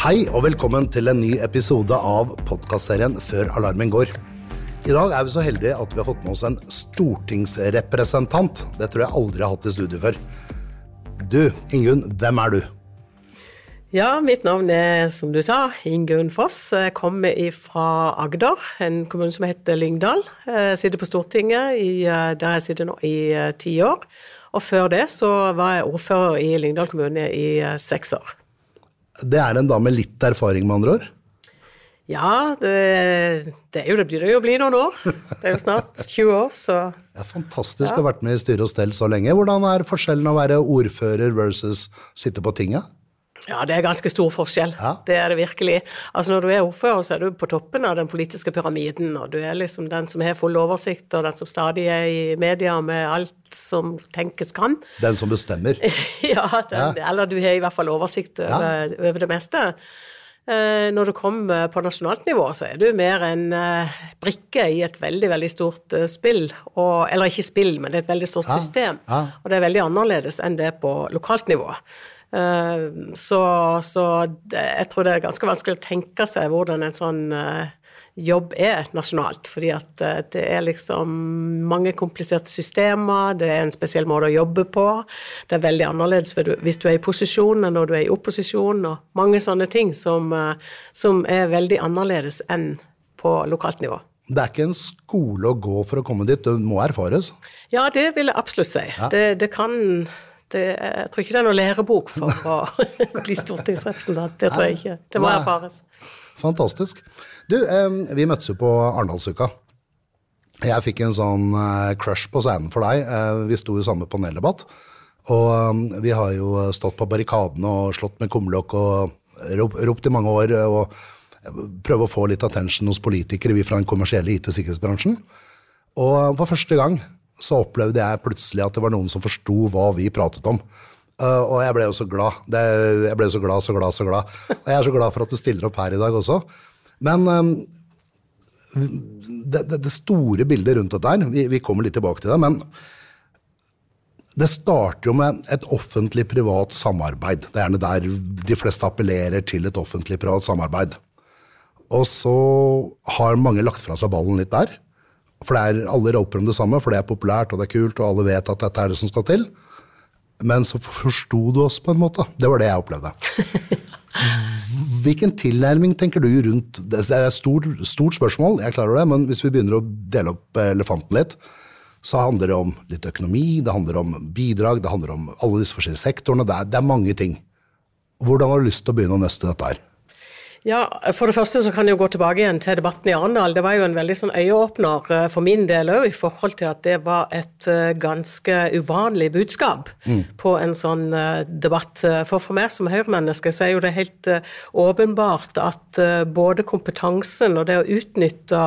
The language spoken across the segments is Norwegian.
Hei og velkommen til en ny episode av podkastserien Før alarmen går. I dag er vi så heldige at vi har fått med oss en stortingsrepresentant. Det tror jeg aldri har hatt i studio før. Du, Ingunn, hvem er du? Ja, mitt navn er, som du sa, Ingunn Foss. Jeg kommer fra Agder, en kommune som heter Lyngdal. Jeg sitter på Stortinget, i, der jeg sitter nå i eh, ti år. Og før det så var jeg ordfører i Lyngdal kommune i eh, seks år. Det er en dame med litt erfaring, med andre ord? Ja, det, det, er jo, det begynner jo å bli noen år. Det er jo snart 20 år, så er Fantastisk å ha vært med i styre og stell så lenge. Hvordan er forskjellen å være ordfører versus sitte på tinget? Ja, det er ganske stor forskjell. Ja. Det er det virkelig. Altså Når du er ordfører, så er du på toppen av den politiske pyramiden, og du er liksom den som har full oversikt, og den som stadig er i media med alt som tenkes kan. Den som bestemmer? ja, den, ja, eller du har i hvert fall oversikt over, over det meste. Eh, når du kommer på nasjonalt nivå, så er du mer en eh, brikke i et veldig veldig stort eh, spill. Og, eller ikke spill, men det er et veldig stort system. Og det er veldig annerledes enn det på lokalt nivå. Eh, så, så det, jeg tror det er ganske vanskelig å tenke seg hvordan en sånn eh, jobb er nasjonalt. Fordi at eh, det er liksom mange kompliserte systemer, det er en spesiell måte å jobbe på. Det er veldig annerledes hvis du er i posisjon enn når du er i opposisjon, og mange sånne ting som, som er veldig annerledes enn på lokalt nivå. Det er ikke en skole å gå for å komme dit, det må erfares? Ja, det vil jeg absolutt si. Ja. Det, det kan det, jeg tror ikke det er noen lærebok for å bli stortingsrepresentant. Det tror jeg ikke. Det må erfares. Fantastisk. Du, vi møttes jo på Arendalsuka. Jeg fikk en sånn eh, crush på scenen for deg. Eh, vi sto i samme paneldebatt. Og vi har jo stått på barrikadene og slått med kumlokk og ropt i mange år. og prøve å få litt attention hos politikere, vi fra den kommersielle IT-sikkerhetsbransjen. Og for første gang så opplevde jeg plutselig at det var noen som forsto hva vi pratet om. Uh, og jeg ble jo så glad. Det, jeg ble så glad, så glad, så glad. Og jeg er så glad for at du stiller opp her i dag også. Men um, det, det, det, store bildet rundt dette her, vi, vi, kommer litt tilbake til det, men det starter jo med et offentlig-privat samarbeid. Det er gjerne der de fleste appellerer til et offentlig-privat samarbeid. Og så har mange lagt fra seg ballen litt der. For er, alle roper om det samme, for det er populært og det er kult, og alle vet at dette er det som skal til. Men så forsto du oss på en måte. Det var det jeg opplevde. Hvilken tilnærming tenker du rundt Det er et stort, stort spørsmål, jeg klarer det, men hvis vi begynner å dele opp elefanten litt, så handler det om litt økonomi, det handler om bidrag, det handler om alle disse forskjellige sektorene. Det er, det er mange ting. Hvordan har du lyst til å begynne å nøste dette her? Ja, For det første så kan jeg jo gå tilbake igjen til debatten i Arendal. Det var jo en veldig sånn øyeåpner eh, for min del òg, i forhold til at det var et eh, ganske uvanlig budskap mm. på en sånn eh, debatt. For for meg som Høyre-menneske så er jo det helt åpenbart at både kompetansen og det å utnytte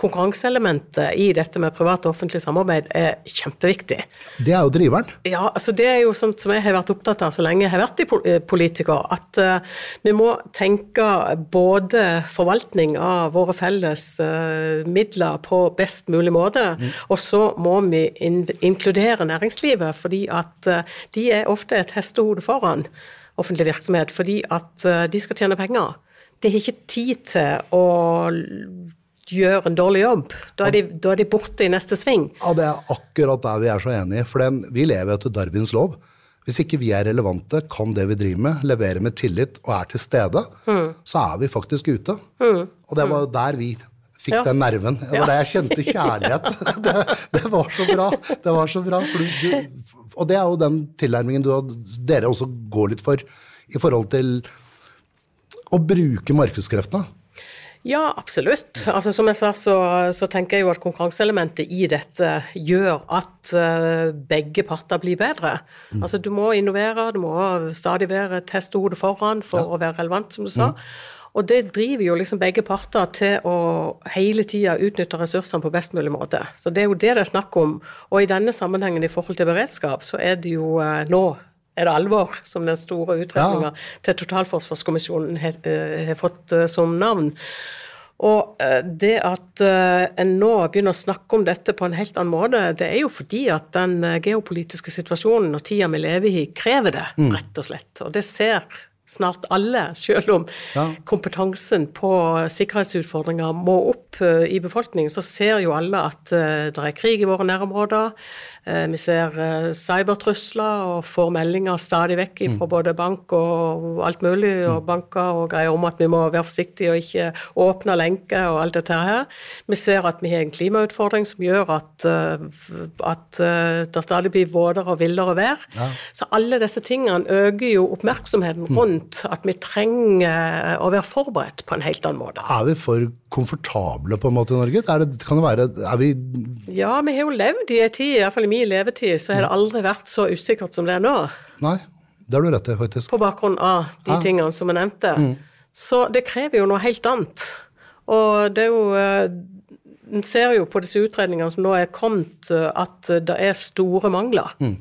konkurranseelementet i dette med privat og offentlig samarbeid er kjempeviktig. Det er jo driveren? Ja, altså det er jo sånt som jeg har vært opptatt av så lenge jeg har vært politiker, at vi må tenke både forvaltning av våre felles uh, midler på best mulig måte, mm. og så må vi in inkludere næringslivet, fordi at uh, de er ofte et hestehode foran offentlig virksomhet, fordi at uh, de skal tjene penger. De har ikke tid til å gjøre en dårlig jobb. Da er, de, da er de borte i neste sving. Ja, Det er akkurat der vi er så enige, for den, vi lever etter Darwins lov. Hvis ikke vi er relevante, kan det vi driver med, levere med tillit og er til stede, mm. så er vi faktisk ute. Mm. Og det var mm. der vi fikk ja. den nerven. Det var der jeg kjente kjærlighet. det, det, var så bra. Det var så bra. Du, og det er jo den tilnærmingen du, dere også går litt for i forhold til å bruke markedskreftene. Ja, absolutt. Altså, som jeg sa, så, så, tenker jeg jo at konkurranseelementet i dette gjør at uh, begge parter blir bedre. Mm. Altså, du må innovere, du må stadig være teste hodet foran for ja. å være relevant, som du sa. Mm. Og det driver jo liksom begge parter til å hele tida utnytte ressursene på best mulig måte. Så det er jo det det er snakk om. Og i denne sammenhengen i forhold til beredskap, så er det jo uh, nå er det alvor, som den store utredninga ja. til Totalforsvarskommisjonen har, uh, fått uh, som navn. Og uh, det at en nå begynner å snakke om dette på en helt annen måte, det er jo fordi at den geopolitiske situasjonen og tida vi lever i, krever det, mm. rett og slett. Og det ser snart alle, selv om ja. kompetansen på sikkerhetsutfordringer må opp uh, i befolkningen, så ser jo alle at uh, det er krig i våre nærområder. Uh, vi ser cybertrusler og får meldinger stadig vekk fra mm. både bank og alt mulig, og mm. banker og greier om at vi må være forsiktige og ikke åpne lenker og alt dette her. Vi ser at vi har en klimautfordring som gjør at, at det stadig blir våtere og villere vær. Ja. Så alle disse tingene øker jo oppmerksomheten rundt rundt at vi trenger å være forberedt på en helt annen måte. Er vi for komfortable på en måte i Norge? Er det, kan det være, er vi Ja, vi har jo levd i en tid, iallfall i min levetid, så har det aldri vært så usikkert som det er nå. Nei, det har du rett i, faktisk. På bakgrunn av de ja. tingene som jeg nevnte. Mm. Så det krever jo noe helt annet. Og det er jo eh, En ser jo på disse utredningene som nå er kommet, at det er store mangler. Mm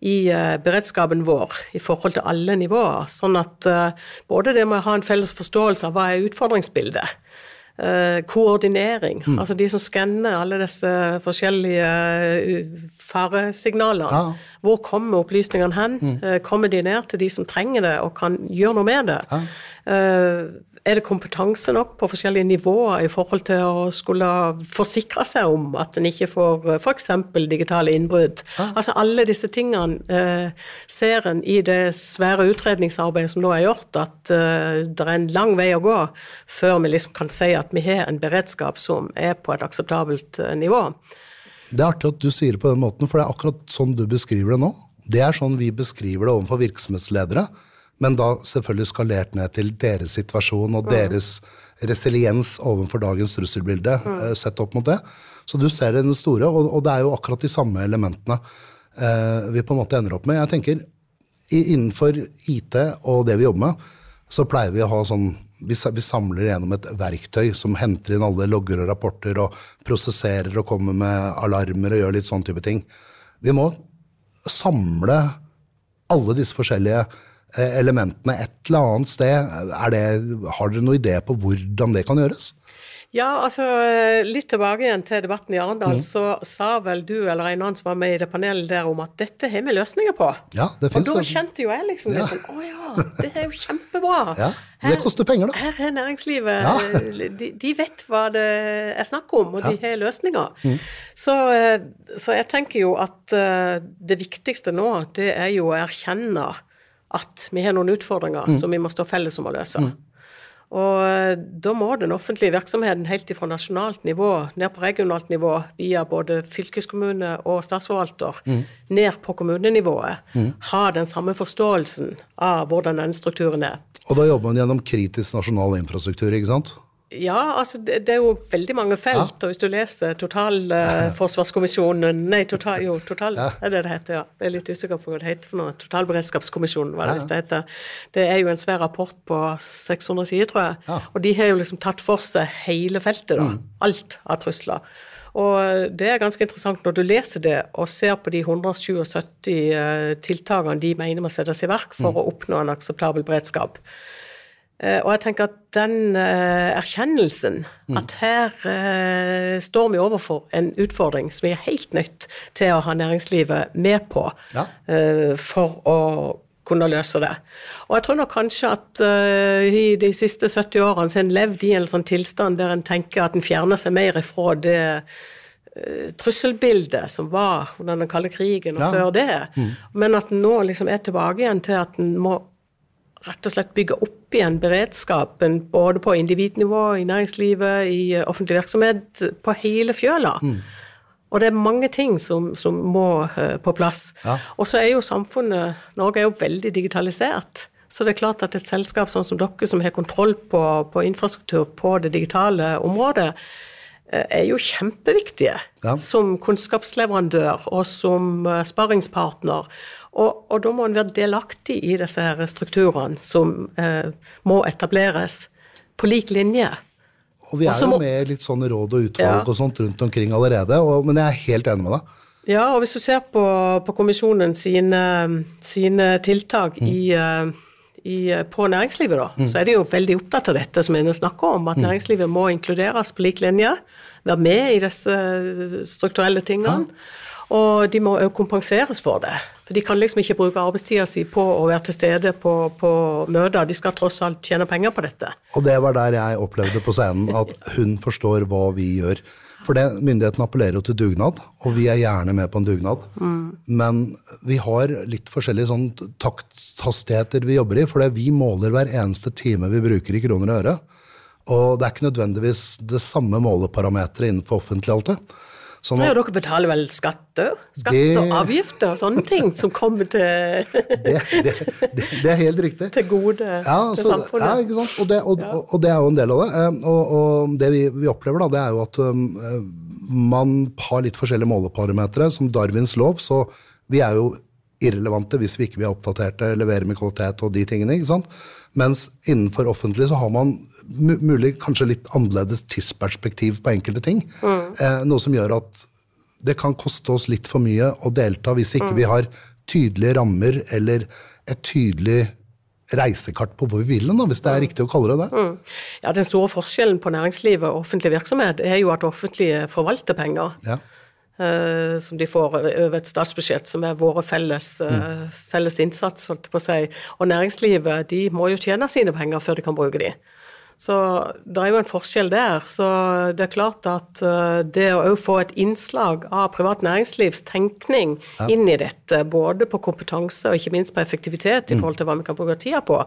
i uh, beredskapen vår i forhold til alle nivåer. Sånn at uh, både det med å ha en felles forståelse av hva er utfordringsbildet, uh, koordinering, mm. altså de som skanner alle disse forskjellige faresignaler. Ja. Hvor kommer opplysningene hen? Mm. kommer de ned til de som trenger det og kan gjøre noe med det? Ja. Er det kompetanse nok på forskjellige nivåer i forhold til å skulle forsikre seg om at en ikke får eh, f.eks. digitale innbrudd? Ah. Altså alle disse tingene eh, ser en i det svære utredningsarbeidet som nå er gjort, at eh, det er en lang vei å gå før vi liksom kan si at vi har en beredskap som er på et akseptabelt eh, nivå. Det er artig at du sier det på den måten, for det er akkurat sånn du beskriver det nå. Det er sånn vi beskriver det overfor virksomhetsledere men da selvfølgelig skalert ned til deres situasjon og deres resiliens overfor dagens trusselbilde mm. sett opp mot det. Så du ser den store, og, og, det er jo akkurat de samme elementene eh, vi på en måte ender opp med. Jeg tenker Innenfor IT og det vi jobber med, så pleier vi å ha sånn vi, vi samler gjennom et verktøy som henter inn alle logger og rapporter og prosesserer og kommer med alarmer og gjør litt sånn type ting. Vi må samle alle disse forskjellige Eh, elementene et eller annet sted. Det, har dere noen idé på hvordan det kan gjøres? Ja, altså litt tilbake igjen til debatten i Arendal, mm. så sa vel du eller en annen som var med i det panelet der om at dette har vi løsninger på. Ja, det finnes Og da kjente jo jeg liksom ja. liksom, å ja, det er jo kjempebra. Ja, Det koster penger, da. Her er næringslivet. Ja. de, de, vet hva det er snakk om, og de har løsninger. Mm. Så, eh, så, jeg tenker jo at eh, det viktigste nå, det er jo å erkjenne at vi har noen utfordringer mm. som vi må stå felles om å løse. Mm. Og eh, da må den offentlige virksomheten helt ifra nasjonalt nivå ned på regionalt nivå, via både fylkeskommune og statsforvalter, mm. ned på kommunenivået, mm. ha den samme forståelsen av hvordan den strukturen er. Og da jobber man gjennom kritisk nasjonal infrastruktur, ikke sant? Ja, altså det, det, er jo veldig mange felt. Ja. Og hvis du leser Totalforsvarskommisjonen uh, Nei, total, jo, total, ja. er det det heter, ja. Jeg er litt usikker på hva det heter for noe. Totalberedskapskommisjonen, hva det, det heter. Det er jo en svær rapport på 600 sider, tror jeg. Ja. Og de har jo liksom tatt for seg hele feltet, da. Mm. Alt av trusler. Og det er ganske interessant når du leser det og ser på de 177 eh, tiltakene de mener må settes i verk for mm. å oppnå en akseptabel beredskap. Eh, og jeg tenker at den uh, erkjennelsen, mm. at her uh, står vi overfor en utfordring som vi er helt nødt til å ha næringslivet med på ja. uh, for å kunne løse det. Og jeg tror nok kanskje at i de siste 70 årene så har en levd i en sånn tilstand der en tenker at en fjerner seg mer ifra det trusselbildet som var under den kalde krigen og ja. før det, mm. men at en nå liksom er tilbake igjen til at en må rett og slett bygge opp igjen beredskapen både på individnivå, i næringslivet, i eh, offentlig virksomhet, på hele fjøla. Mm. Og det er mange ting som, som må uh, på plass. Ja. Og så er jo samfunnet Norge er jo veldig digitalisert. Så det er klart at et selskap sånn som dere, som har kontroll på, på infrastruktur på det digitale området, uh, er jo kjempeviktige ja. som kunnskapsleverandør og som sparringspartner. Og, og, da må en være delaktig i disse her strukturene som eh, må etableres, på lik linje. Og vi er Også jo med i litt sånne råd og utvalg ja. og sånt rundt omkring allerede, og, men jeg er helt enig med deg. Ja, og hvis du ser på, på kommisjonen sine, sine tiltak mm. i, eh, i, på næringslivet, da, mm. så er de jo veldig opptatt av dette som vi snakker om, at mm. næringslivet må inkluderes på lik linje, være med i disse strukturelle tingene. Ja. Og de må òg kompenseres for det. For de kan liksom ikke bruke arbeidstida si på å være til stede på, på møter, de skal tross alt tjene penger på dette. Og det var der jeg opplevde på scenen at hun forstår hva vi gjør. For det, myndighetene appellerer jo til dugnad, og vi er gjerne med på en dugnad. Mm. Men vi har litt forskjellige sånn takthastigheter vi jobber i, for vi måler hver eneste time vi bruker i kroner og øre. Og det er ikke nødvendigvis det samme måleparameteret innenfor offentlig alltid. Sånn at, ja, dere betaler vel skatter? Skatter og avgifter og sånne ting som kommer til det, det, det, det, er helt riktig. Til gode ja, til så, samfunnet. Ja, ikke sant. Og det, og, ja. og det, er jo en del av det. Og, og det vi, vi, opplever, da, det er jo at um, man har litt forskjellige måleparametere. Som Darwins lov, så vi er jo irrelevante hvis vi ikke er oppdaterte, leverer med kvalitet og de tingene. ikke sant? Mens innenfor offentlig så har man mulig kanskje litt annerledes tidsperspektiv på enkelte ting. Mm. Eh, noe som gjør at det kan koste oss litt for mye å delta hvis ikke mm. vi har tydelige rammer eller et tydelig reisekart på hvor vi vil hen, hvis det er mm. riktig å kalle det det. Mm. Ja, Den store forskjellen på næringslivet og offentlig virksomhet er jo at offentlige forvalter penger. Ja. Uh, som de får over et statsbudsjett, som er våre felles, uh, felles innsats. holdt på å si. Og næringslivet de må jo tjene sine penger før de kan bruke de. Så det er jo en forskjell der. Så det er klart at eh, det å få et innslag av privat næringslivs tenkning ja. inn i dette, både på kompetanse og ikke minst på effektivitet i mm. forhold til hva vi kan bruke tida på,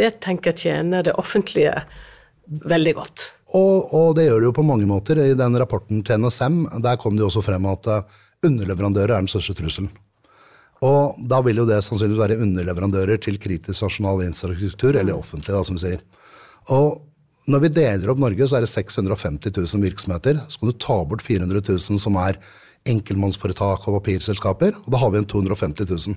det tenker jeg tjener det offentlige veldig godt. Og, og, det gjør det jo på mange måter. I den rapporten til NSM der kom det jo også frem at eh, underleverandører er den største trusselen. Og da vil jo det sannsynligvis være underleverandører til kritisk nasjonal infrastruktur, eller offentlig, da, som vi sier. Og når vi deler opp Norge, så er det 650 000 virksomheter. Så kan du ta bort 400 000 som er enkeltmannsforetak og papirselskaper, og da har vi en 250 000.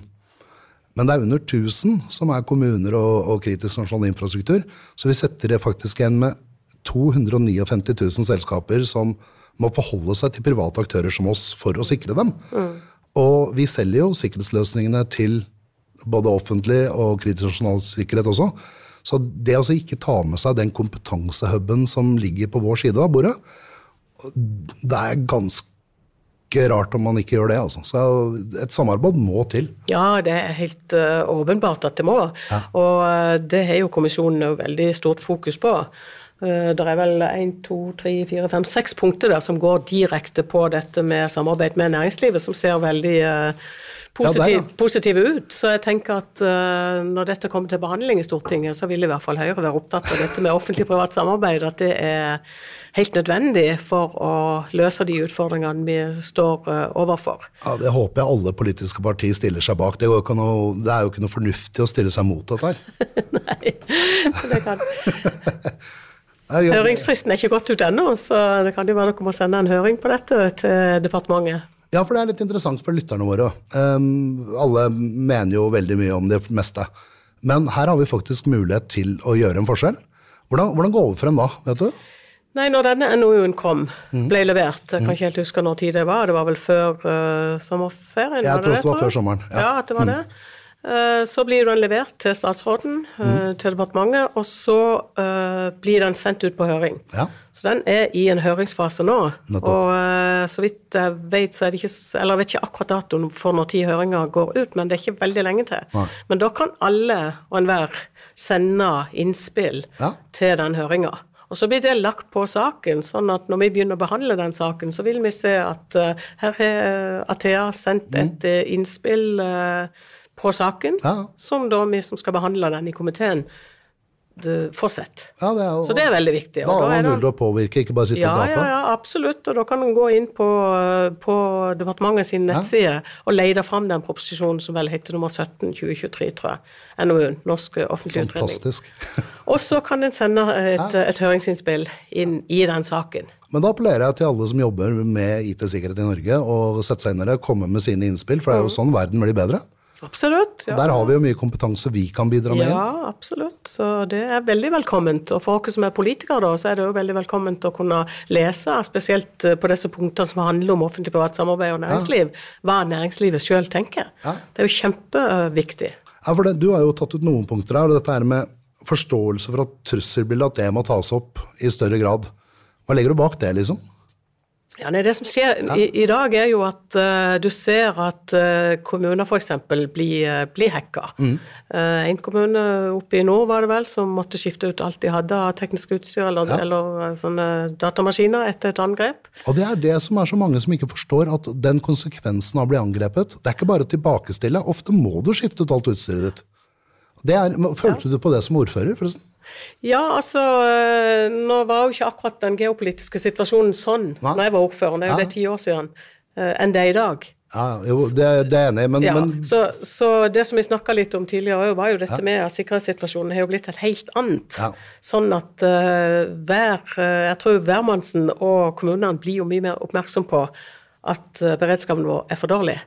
Men det er under 1000 som er kommuner og, og kritisk nasjonal infrastruktur. Så vi setter det faktisk igjen med 259 000 selskaper som må forholde seg til private aktører som oss for å sikre dem. Mm. Og vi selger jo sikkerhetsløsningene til både offentlig og kritisk nasjonal sikkerhet også. Så det å ikke ta med seg den kompetansehuben som ligger på vår side av bordet, det er ganske rart om man ikke gjør det. Altså. Så et samarbeid må til. Ja, det er helt uh, åpenbart at det må. Ja. Og uh, det har jo kommisjonen veldig stort fokus på. Uh, det er vel én, to, tre, fire, fem, seks punkter der som går direkte på dette med samarbeid med næringslivet, som ser veldig positiv, ja, positive ut. Så jeg tenker at uh, når dette kommer til behandling i Stortinget, så vil i hvert fall Høyre være opptatt av dette med offentlig-privat samarbeid. At det er helt nødvendig for å løse de utfordringene vi står uh, overfor. Ja, Det håper jeg alle politiske partier stiller seg bak. Det, noe, det, er jo ikke noe fornuftig å stille seg mot dette her. Nei, det kan Høringsfristen er ikke gått ut ennå, så det kan jo være dere må sende en høring på dette til departementet. Ja, for det er litt interessant for lytterne våre. Um, alle mener jo veldig mye om det meste. Men her har vi faktisk mulighet til å gjøre en forskjell. Hvordan, hvordan går vi frem da, vet du? Nei, når denne NOU-en kom, mm. ble levert, jeg kan mm. ikke helt huske når tid det var, det var vel før uh, sommerferien? Jeg tror det, det var før sommeren. Ja, ja at det var mm. det. Eh, så blir den levert til statsråden, eh, mm. til departementet, og så uh, blir den sendt ut på høring. Ja. Så den er i en høringsfase nå. Nettopp. Og uh, så vidt jeg vet, så er det ikke Eller jeg vet ikke akkurat datoen for når tid høringa går ut, men det er ikke veldig lenge til. Nei. Men da kan alle og enhver sende innspill ja. til den høringa. Og så blir det lagt på saken, sånn at når vi begynner å behandle den saken, så vil vi se at uh, her har Athea sendt mm. et innspill. Uh, på saken, ja. som da vi som skal behandle den i komiteen, får sett. Ja, det er, så det er veldig viktig. Da har man mulighet å påvirke, ikke bare sitte ja, og gape. Ja, ja, absolutt. Og da kan en gå inn på, på departementet sin nettside og lete fram den proposisjonen som vel heter nummer 17 2023, tror jeg. NOU-en. Norsk offentlig utredning. og så kan en sende et, et høringsinnspill inn i den saken. Men da appellerer jeg til alle som jobber med IT-sikkerhet i Norge, å sette seg inn i det, komme med sine innspill, for det er jo mm. sånn verden blir bedre. Absolutt. Ja. Der har vi jo mye kompetanse vi kan bidra med. Ja, absolutt. Så det er veldig velkomment. Og for oss som er politikere, da, så er det jo veldig velkomment å kunne lese, spesielt eh, på disse punktene som handler om offentlig-privat samarbeid og næringsliv, ja. hva næringslivet sjøl tenker. Ja. Det er jo kjempeviktig. Ja, for det, Du har jo tatt ut noen punkter her, og dette her med forståelse for at trusselbildet at det må tas opp i større grad. Hva legger du bak det, liksom? Ja, nei, Det som skjer i, i, dag, er jo at uh, du ser at uh, kommuner f.eks. blir, uh, blir hacka. Mm. Uh, en kommune oppe i nord var det vel som måtte skifte ut alt de hadde av teknisk utstyr eller, ja. eller sånne datamaskiner etter et angrep. Og det er det som er så mange som ikke forstår, at den konsekvensen av å bli angrepet, det er ikke bare å tilbakestille. Ofte må du skifte ut alt utstyret ditt. Er, følte ja. du på det som ordfører, forresten? Ja, altså eh, Nå var jo ikke akkurat den geopolitiske situasjonen sånn Hva? når jeg var ordfører, det er jo det ti år siden, eh, enn det er i dag. Ja, jo, det, det er enig men, ja, men... Så, så, det som vi snakka litt om tidligere, var jo dette ja. med at sikkerhetssituasjonen har jo blitt et helt annet. Ja. Sånn at uh, hver Jeg tror hvermannsen og kommunene blir jo mye mer oppmerksom på at beredskapen vår er for dårlig.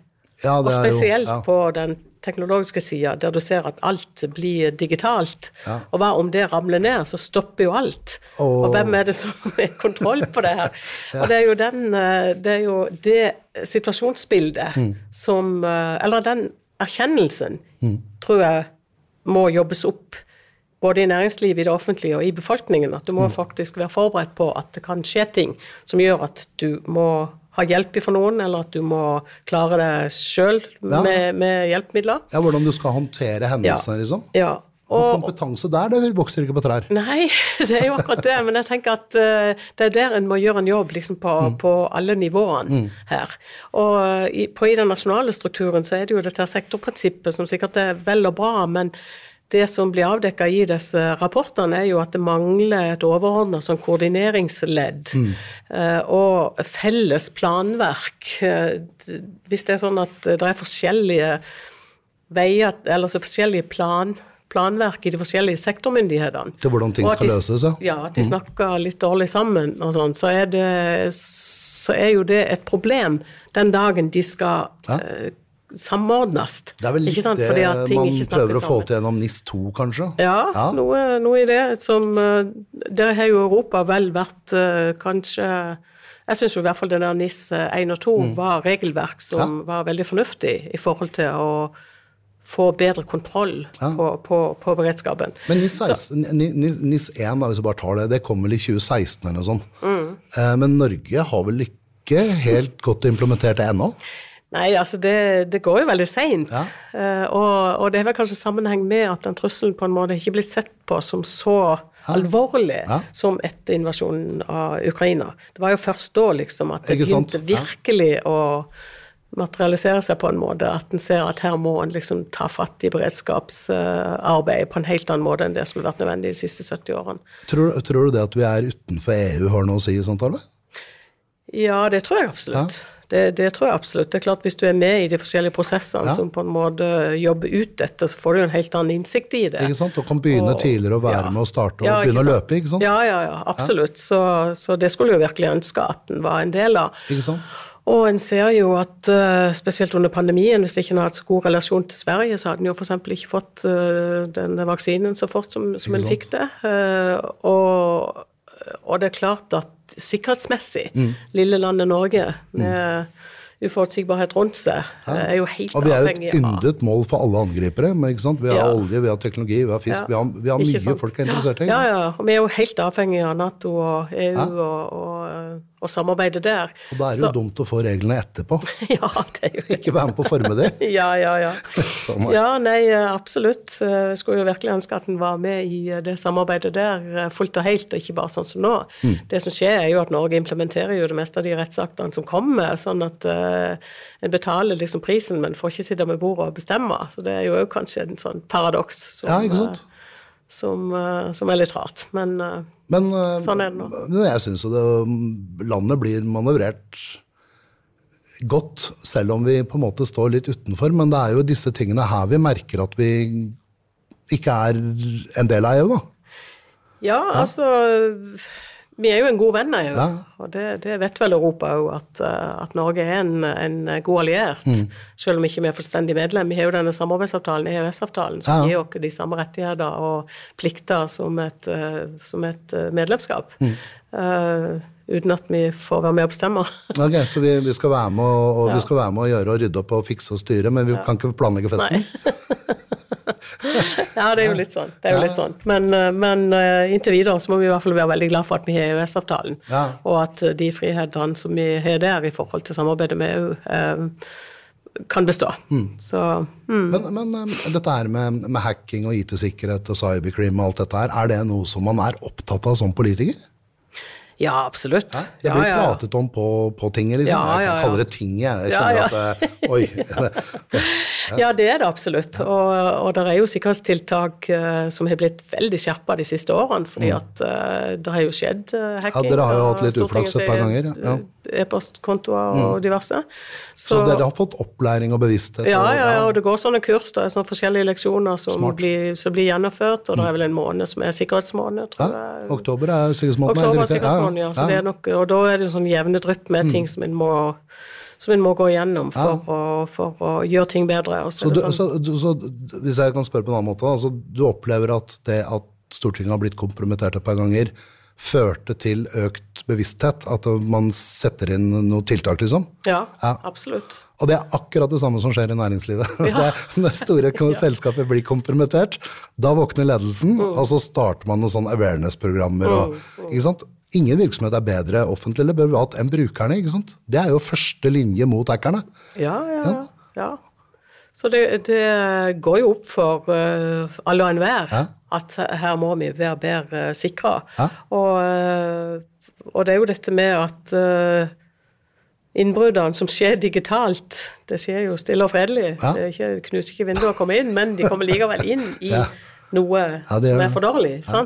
Ja, og spesielt jo, på den teknologiske sida, der du ser at alt blir digitalt. Ja. Og hva om det ramler ned, så stopper jo alt. Oh. Og hvem er det som har kontroll på det her? ja. Og det er jo den eh, Det er jo det situasjonsbildet mm. som eh, Eller den erkjennelsen, mm. tror jeg må jobbes opp. Både i næringslivet, i det offentlige og i befolkningen. At du må mm. faktisk være forberedt på at det kan skje ting som gjør at du må ha hjelp fra noen, eller at du må klare det sjøl ja. med, med, hjelpemidler. Ja, Hvordan du skal håndtere hendelsene, ja. liksom. Ja. Og, kompetanse der, det vokser ikke på trær. Nei, det er jo akkurat det. Men jeg tenker at uh, det er der en må gjøre en jobb liksom på, mm. på alle nivåene mm. her. Og i, på, i den nasjonale strukturen så er det jo dette sektorprinsippet som sikkert er vel og bra, men det som blir avdekka i disse rapportene, er jo at det mangler et overordna sånn koordineringsledd mm. uh, og felles planverk. Uh, hvis det er sånn at det er forskjellige veier, eller så forskjellige plan, planverk i de forskjellige sektormyndighetene. Til hvordan ting skal løses, ja. Ja, at de mm. snakker litt dårlig sammen og sånn, så, så, er jo det et problem den dagen de skal ja. Samordnes. Det er vel litt det man prøver å få til gjennom NIS2, kanskje? Ja, ja. Noe, noe, i det som eh, Der har jo Europa vel vært uh, kanskje Jeg syns i hvert fall den der NIS 1 og 2 mm. var regelverk som ja. var veldig fornuftig i forhold til å få bedre kontroll ja. på, på, på, beredskapen. Men NIS, 16, NIS, NIS 1, da, hvis vi bare tar det, det kom vel i 2016 eller noe sånt. Mm. Eh, men Norge har vel ikke helt godt implementert det ennå? Nei, altså det, det går jo veldig seint. Ja. Uh, og, og, det har vel kanskje sammenheng med at den trusselen på en måte ikke blitt sett på som så ja. alvorlig ja. som etter invasjonen av Ukraina. Det var jo først da liksom at det begynte virkelig å materialisere seg på en måte at en ser at her må en liksom ta fatt i beredskapsarbeidet på en helt annen måte enn det som har vært nødvendig de siste 70 årene. Tror, tror du det at vi er utenfor EU har noe å si i sånt, arbeid? Ja, det tror jeg absolutt. Ja. Det, det, tror jeg absolutt. Det er klart Hvis du er med i de forskjellige prosessene ja. som på en måte jobber ut dette, så får du en helt annen innsikt i det. Ikke sant, Og kan begynne og, tidligere å være ja. med og starte og ja, begynne å løpe. ikke sant? Ja, ja, ja, absolutt. Så, så, det skulle jo virkelig ønske at den var en del av. Ikke sant? Og en ser jo at uh, spesielt under pandemien, hvis ikke en har hatt så god relasjon til Sverige, så hadde en jo f.eks. ikke fått uh, denne vaksinen så fort som, som en fikk det. Uh, og, og, det er klart at sikkerhetsmessig, mm. lille landet Norge, med mm. uforutsigbarhet rundt seg, ja. er jo helt avhengig av Og vi er et yndet mål for alle angripere. Men, vi har ja. olje, vi har teknologi, vi har fisk. Ja. Vi har, vi har mye sant? folk er interessert i. Ja, ja. Og vi er jo helt avhengig av Nato og EU og, og og samarbeide der. Og da er det jo dumt å få reglene etterpå. ja, det er jo Ikke være med på å forme det. ja, ja, ja. Sånn ja, nei, absolutt. Jeg skulle jo virkelig ønske at en var med i det samarbeidet der eh, fullt og helt, og ikke bare sånn som nå. Mm. Det som skjer, er jo at Norge implementerer jo det meste av de rettsaktene som kommer, sånn at uh, en betaler liksom prisen, men får ikke sitte med bordet og bestemme. Så det er jo kanskje en sånn paradoks. Som, ja, ikke sant? Som, uh, som, er litt rart. Men, uh, men uh, sånn er det nå. Men Jeg syns jo landet blir manøvrert godt, selv om vi på en måte står litt utenfor. Men det er jo disse tingene her vi merker at vi ikke er en del av EU, da. Ja, ja. altså vi er jo en god venn av EU, ja. og det, det, vet vel Europa òg, at, eh, at, Norge er en, en god alliert. Mm. Selv om ikke vi er fullstendig medlem. Vi har jo denne samarbeidsavtalen, EØS-avtalen, som ja. gir oss de samme rettigheter og plikter som et, eh, som et eh, medlemskap. Mm. Uh, uten at vi får være med og bestemme. ok, Så vi, vi, skal være med og, og ja. vi skal være med og gjøre og rydde opp og fikse og styre, men vi kan ikke planlegge festen? Nei. ja, det er jo litt sånn. Det er jo litt sånn. Men, eh, men uh, inntil videre så må vi i hvert fall være veldig glad for at vi har EØS-avtalen, ja. og at de frihetene som vi har der i forhold til samarbeidet med EU, kan bestå. Mm. Så, mm. Men, men dette her med, med hacking og IT-sikkerhet og cybercrime og alt dette her, er det noe som man er opptatt av som politiker? Ja, absolutt. Hæ? Det blir ja, pratet om på, på tinget, liksom. Jeg kaller det tinget. Jeg kjenner at Oi. ja. det er det absolutt. Og, og det er jo sikkerhetstiltak uh, som har blitt veldig skjerpa de siste årene, fordi mm. at uh, det har jo skjedd hacking. Ja, dere har jo hatt litt uflaks et par ganger. Ja e-postkontoer og mm. diverse. Så, så, dere har fått opplæring og bevissthet? Ja, ja, ja, og det går sånne kurs, det er sånne forskjellige leksjoner som blir, som blir, gjennomført, og det er vel en måned som er sikkerhetsmåned, tror jeg. oktober er sikkerhetsmåneden? Oktober er sikkerhetsmåneden, ja. Så det er nok, og da er det sånn jevne drypp med mm. ting som en må som en må gå igjennom for, ja. å, for å, gjøre ting bedre. Så, du, sånn. så, så, hvis jeg kan spørre på en annen måte, altså, du opplever at det at Stortinget har blitt kompromittert et par ganger, førte til økt bevissthet? At man setter inn noen tiltak, liksom? Ja, ja. absolutt. Og det er akkurat det samme som skjer i næringslivet. Ja. når store selskaper blir kompromittert, da våkner ledelsen, mm. og så starter man noen sånne awareness-programmer. Mm. Mm. Ingen virksomhet er bedre offentlig eller privat enn brukerne. ikke sant? Det er jo første linje mot hackerne. Ja, ja, ja. Så det, det, går jo opp for uh, alle og enhver ja. at her må vi være bedre sikra. Ja. Og, uh, og, det er jo dette med at uh, innbruddene som skjer digitalt, det skjer jo stille og fredelig. Ja. Det ikke, knuser ikke vinduet og kommer inn, men de kommer likevel inn i noe ja, er, som er for dårlig. Ja.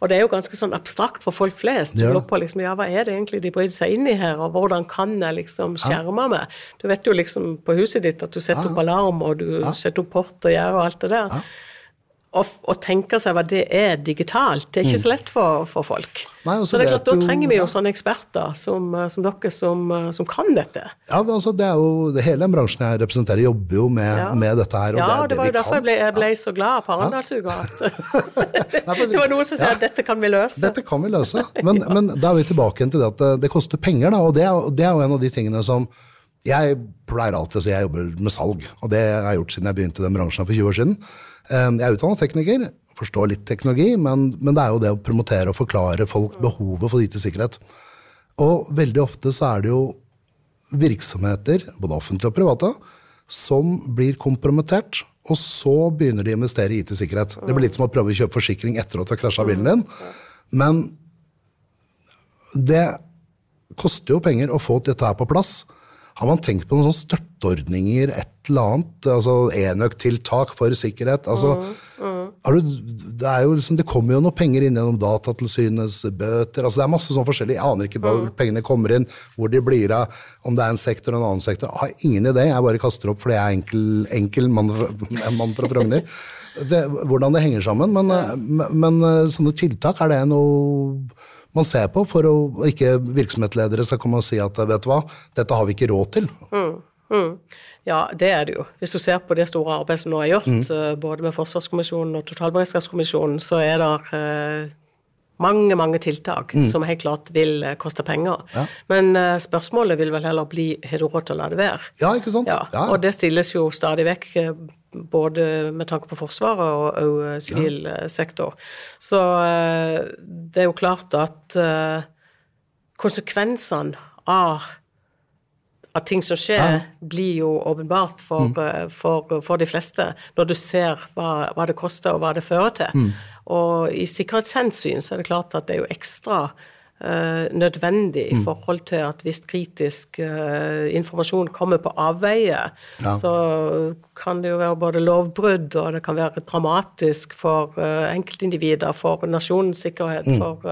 Og det er jo ganske sånn abstrakt for folk flest. Du lurer på liksom, ja, hva er det egentlig de bryter seg inn i her, og hvordan kan jeg liksom skjerme meg? Du vet jo liksom på huset ditt at du setter opp alarm, og du setter opp port og gjerde og alt det der å, tenke seg hva det er digitalt, det er ikke så lett for, for folk. Nei, altså, så det er klart, Da trenger vi jo sånne eksperter som, som dere som, som, kan dette. Ja, men altså, det er jo, Hele den bransjen jeg representerer, jobber jo med, ja. med dette her. ja, det, det, var jo derfor jeg ble, jeg ble, så glad på Arendalsuka. det var noen som sa at dette kan vi løse. Dette kan vi løse. Men, men da er vi tilbake til det at det, det koster penger, da. Og det det er jo en av de tingene som jeg pleier alltid å si jeg jobber med salg, og det har jeg gjort siden jeg begynte i den bransjen for 20 år siden. Ehm, jeg er utdannet tekniker, forstår litt teknologi, men, men, det er jo det å promotere og forklare folk behovet for IT-sikkerhet. Og veldig ofte så er det jo virksomheter, både offentlige og private, som blir kompromittert, og så begynner de å investere i IT-sikkerhet. Det blir litt som å prøve å kjøpe forsikring etter at du har krasja bilen din. Men det koster jo penger å få dette her på plass. Har man tenkt på noen sånne støtteordninger, et eller annet? altså Enøktiltak for sikkerhet? altså mm, mm. Du, det, liksom, det, kommer jo noen penger inn gjennom Datatilsynets bøter. altså Det er masse sånn forskjellig. Jeg aner ikke hvor mm. pengene kommer inn, hvor de blir av, om det er en sektor og en annen sektor. Jeg har ingen idé. Jeg bare kaster opp fordi jeg er enkel, enkel mann, en mann fra Frogner. Det, hvordan det henger sammen. Men, men, men sånne tiltak, er det noe man ser på, for å ikke virksomhetsledere skal komme og si at vet du hva, dette har vi ikke råd til. Mm, mm. Ja, det er det jo. Hvis du ser på det store arbeidet som nå er gjort, mm. Eh, både med Forsvarskommisjonen og Totalberedskapskommisjonen, så er det eh, mange, mange tiltak mm. som helt klart vil uh, koste penger. Ja. Men uh, spørsmålet vil vel heller bli har du råd til å la det være? Ja, ikke sant? Ja. Ja. Og det stilles jo stadig vekk, både med tanke på Forsvaret og òg sivil sektor. Så uh, det er jo klart at konsekvensene av at ting som skjer, ja. blir jo åpenbart for, mm. for, for, de fleste, når du ser hva, hva, det koster og hva det fører til. Mm. Og i sikkerhetshensyn så er det klart at det er jo ekstra uh, nødvendig i mm. forhold til at hvis kritisk uh, informasjon kommer på avveie, ja. så kan det jo være både lovbrudd, og det kan være dramatisk for uh, enkeltindivider, for nasjonens sikkerhet, mm. for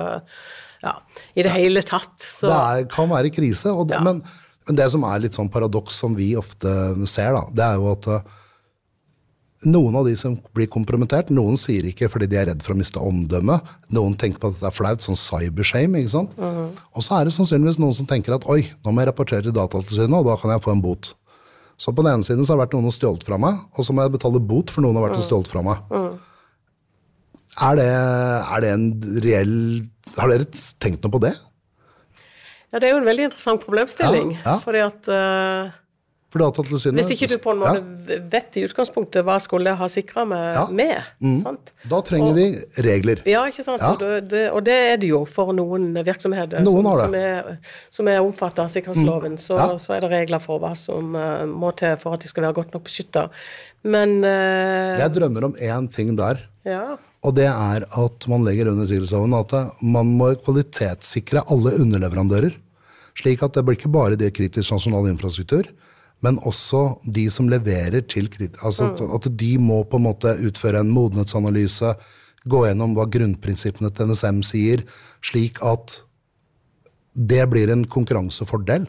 ja, i det ja. hele tatt. Så. Det er, kan være krise, det, men, men, det som er litt sånn paradoks som vi ofte ser, da, det er jo at noen av de som blir kompromittert, noen sier ikke fordi de er redd for å miste omdømmet. Noen tenker på at det er flaut, sånn cybershame. ikke sant? Mm -hmm. Og så er det sannsynligvis noen som tenker at oi, nå må jeg rapportere til Datatilsynet, og da kan jeg få en bot. Så på den ene siden så har det vært noen som har stjålet fra meg, og så må jeg betale bot for noen har vært og stjålet fra meg. Mm. er, det, er det en reell Har dere tenkt noe på det? Ja, det er jo en veldig interessant problemstilling. Ja, ja. fordi at uh For Datatilsynet Hvis ikke du på en måte ja. vet i utgangspunktet hva skulle ha sikra meg ja. med. Mm. Da trenger og, vi regler. Ja, ikke sant. Ja. Og, det, og, det, er det jo for noen virksomheter noen som, som, er, som er omfattet av sikkerhetsloven. Mm. Så, så, er det regler for hva som uh, må til for at de skal være godt nok beskytta. Men uh, Jeg drømmer om én ting der. Ja. Og det er at man legger under sikkerhetsloven at man må kvalitetssikre alle underleverandører. Slik at det blir ikke bare det kritisk nasjonal infrastruktur, men også de som leverer til altså mm. At de må på en måte utføre en modenhetsanalyse, gå gjennom hva grunnprinsippene til NSM sier, slik at det blir en konkurransefordel.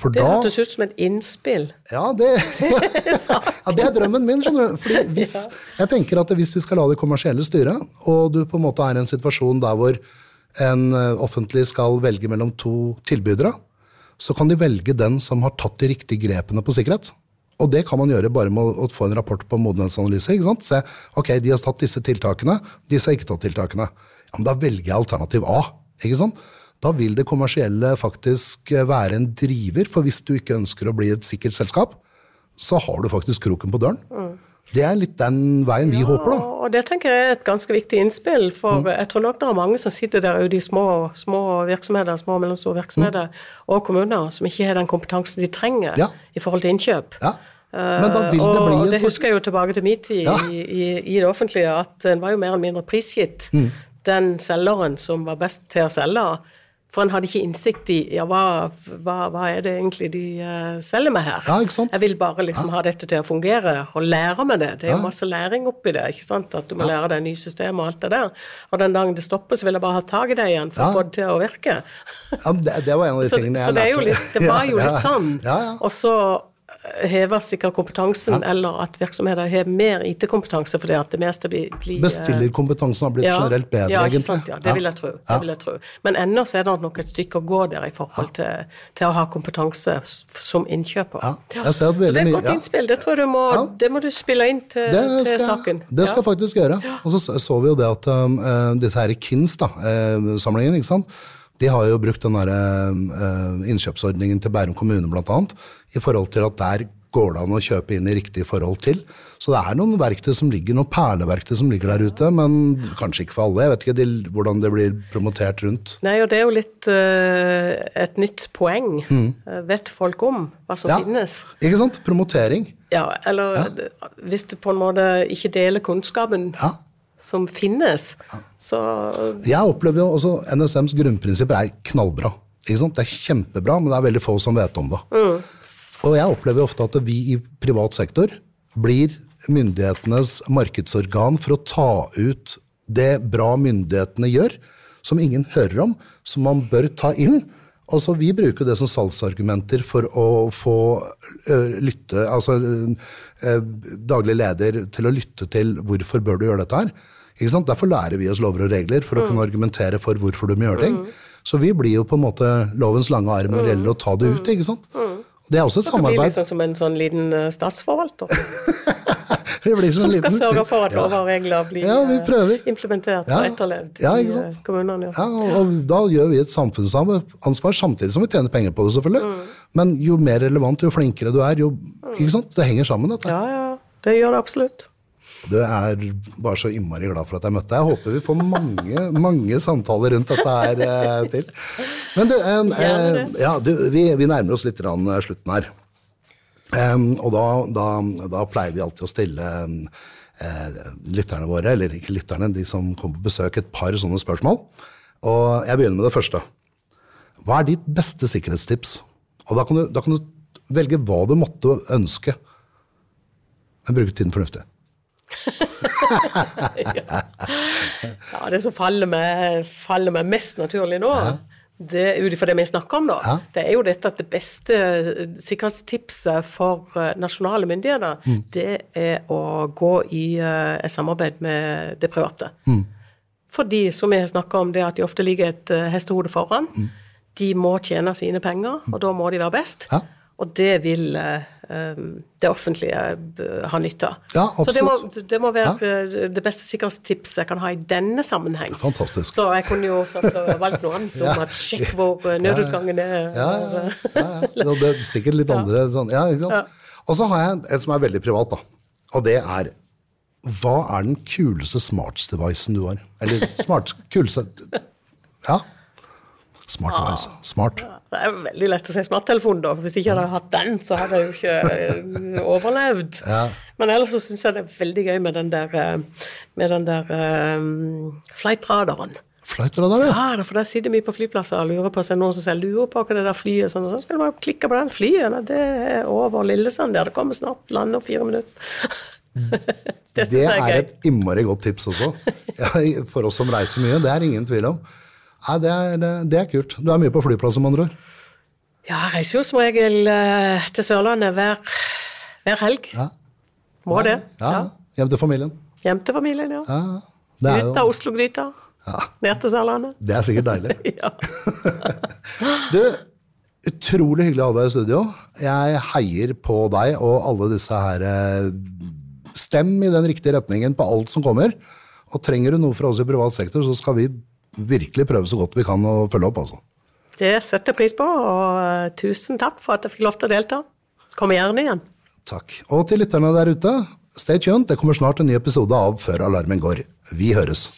For det hørtes ut som et innspill. Ja, det, ja, det er drømmen min. skjønner du. Fordi hvis, jeg tenker at Hvis vi skal la det kommersielle styre, og du på en måte er i en situasjon der hvor en eh, offentlig skal velge mellom to tilbydere, så kan de velge den som har tatt de riktige grepene på sikkerhet. Og det kan man gjøre bare med å få en rapport på modenhetsanalyse. ikke sant? Se, ok, de har tatt disse tiltakene, disse har ikke tatt tiltakene. Ja, men Da velger jeg alternativ A. ikke sant? Da vil det kommersielle faktisk være en driver, for hvis du ikke ønsker å bli et sikkert selskap, så har du faktisk kroken på døren. Mm. Det er litt den veien vi ja, håper, da. Og det tenker jeg er et ganske viktig innspill. For mm. jeg tror nok det er mange som sitter der ute i små, små virksomheter, små og mellomstore virksomheter mm. og kommuner som ikke har den kompetansen de trenger ja. i forhold til innkjøp. Ja. Men da det bli og det husker jeg jo tilbake til min tid i, i, i, det offentlige, at en var jo mer eller mindre prisgitt mm. den selgeren som var best til å selge. For en hadde ikke innsikt i ja, hva, hva, hva er det egentlig de uh, selger meg her. Ja? Jeg vil bare liksom ja. ha dette til å fungere, og lære meg det. Det er jo masse læring oppi det. ikke sant? At du må lære deg nye systemer og alt det der. Og den dagen det stopper, så vil jeg bare ha tak i det igjen for å få det til å virke. ja, det, det, var en av de tingene jeg lærte. Så det var jo litt sånn. Og så hever sikkert kompetansen, ja. eller at virksomheter har mer IT-kompetanse fordi at det meste blir, blir Bestillerkompetansen har blitt ja, generelt bedre, ja, ikke sant, ja, det vil jeg tro. Det vil jeg tro. Men ennå så er det nok et stykke å gå der i forhold til, til å ha kompetanse som innkjøper. Det er et godt innspill. Det tror jeg du må, det må du spille inn til, det til saken. Det skal jeg faktisk gjøre. Og så så vi jo det at um, uh, disse her KINS-samlingen, uh, ikke sant de har jo brukt den der, uh, innkjøpsordningen til Bærum kommune bl.a. i forhold til at der går det an å kjøpe inn i riktig forhold til. Så det er noen verktøy som ligger, noen perleverktøy som ligger der ute, men kanskje ikke for alle. Jeg vet ikke de, hvordan det blir promotert rundt. Nei, og det er jo litt uh, et nytt poeng. Mm. vet folk om hva som ja, finnes? Ikke sant? Promotering. Ja, eller ja. hvis du på en måte ikke deler kunnskapen. Ja som finnes. Så Jeg opplever jo også NSMs grunnprinsipper er knallbra. Det er kjempebra, men det er veldig få som vet om det. Mm. Og jeg opplever ofte at vi i privat sektor blir myndighetenes markedsorgan for å ta ut det bra myndighetene gjør, som ingen hører om, som man bør ta inn. Altså, vi bruker det som salgsargumenter for å få lytte, altså daglig leder til å lytte til hvorfor bør du gjøre dette her. Derfor lærer vi oss lover og regler for å kunne mm. argumentere for hvorfor du må gjøre ting. Mm. Så vi blir jo på en måte lovens lange arm når det gjelder å ta det ut. ikke sant? Det er også et samarbeid. Det blir liksom som en sånn liten statsforvalter. som skal liten... sørge for at lover og regler blir ja, uh, implementert og etterlevd ja, i uh, kommunene. Ja. og da gjør vi et samfunnsansvar samtidig som vi tjener penger på det, selvfølgelig. Mm. Men jo mer relevant, jo flinkere du er, jo ikke sant? Det henger sammen, dette. Ja, ja. Det gjør det absolutt. Du er bare så innmari glad for at jeg møtte deg. Jeg håper vi får mange, mange samtaler rundt dette her eh, til. Men du, eh, ja, du vi, vi, nærmer oss litt eh, slutten her. Um, og da, da, da, pleier vi alltid å stille eh, lytterne våre, eller ikke lytterne, de som kommer på besøk, et par sånne spørsmål. Og jeg begynner med det første. Hva er ditt beste sikkerhetstips? Og da kan du, da kan du velge hva du måtte ønske. Men bruke tiden fornuftig ja. ja. det som faller meg, faller meg mest naturlig nå, ja. Ut ifra det vi snakker om, da, ja. det er jo dette at det beste sikkerhetstipset for eh, nasjonale myndigheter, mm. det er å gå i uh, et samarbeid med det private. Mm. Fordi, som vi har snakka om, det at de ofte ligger et hestehode foran. Mm. De må tjene sine penger, og da må de være best. Og det vil det offentlige eh, har nytte av. Ja, så det må, det må være ja. det beste sikkerhetstipset jeg kan ha i denne sammenheng. Fantastisk. Så jeg kunne jo valgt noe annet om at sjekk hvor eh, nødutgangen er. Ja, ja, ja. Det er sikkert litt andre sånn, ja. Og så har jeg et som er veldig privat, da. Og det er Hva er den kuleste smarts-devicen du har? Eller smart, kuleste Ja. Smart device. Smart. Det er veldig lett å si smarttelefon, da. for Hvis ikke jeg hadde hatt den, så hadde jeg jo ikke eh, overlevd. Ja. Men ellers så syns jeg det er veldig gøy med den der, eh, med den der um, flightradaren. Flightradar, ja. Ja, for der sitter vi på flyplasser og lurer på så er noen som sier lurer på hva det der flyet. Sånn, og så skal du bare klikke på den flyet. Nei, det er over Lillesand der. Det kommer snart. Lander om fire minutter. det Det er er et innmari godt tips også. Ja, for oss som reiser mye. Det er ingen tvil om. Nei, det er, det er kult. Du er mye på flyplasser, med andre ord. Ja, jeg reiser jo som regel eh, til Sørlandet hver, hver helg. Ja. Må det. Ja, Hjem til familien. Hjem til familien, ja. Ja, det er Oslo-gryta. Ned til Sørlandet. Det er sikkert deilig. Ja. Du, utrolig hyggelig å ha deg i studio. Jeg heier på deg og alle disse her eh, Stem i den riktige retningen på alt som kommer. Og trenger du noe fra oss i privat sektor, så skal vi virkelig prøve så godt vi kan å følge opp, altså. Det setter jeg pris på, og eh, tusen takk for at jeg fikk lov til å delta. Kom gjerne igjen. Takk. Og til lytterne der ute, stay tuned. Det kommer snart en ny episode av Før alarmen går. Vi høres.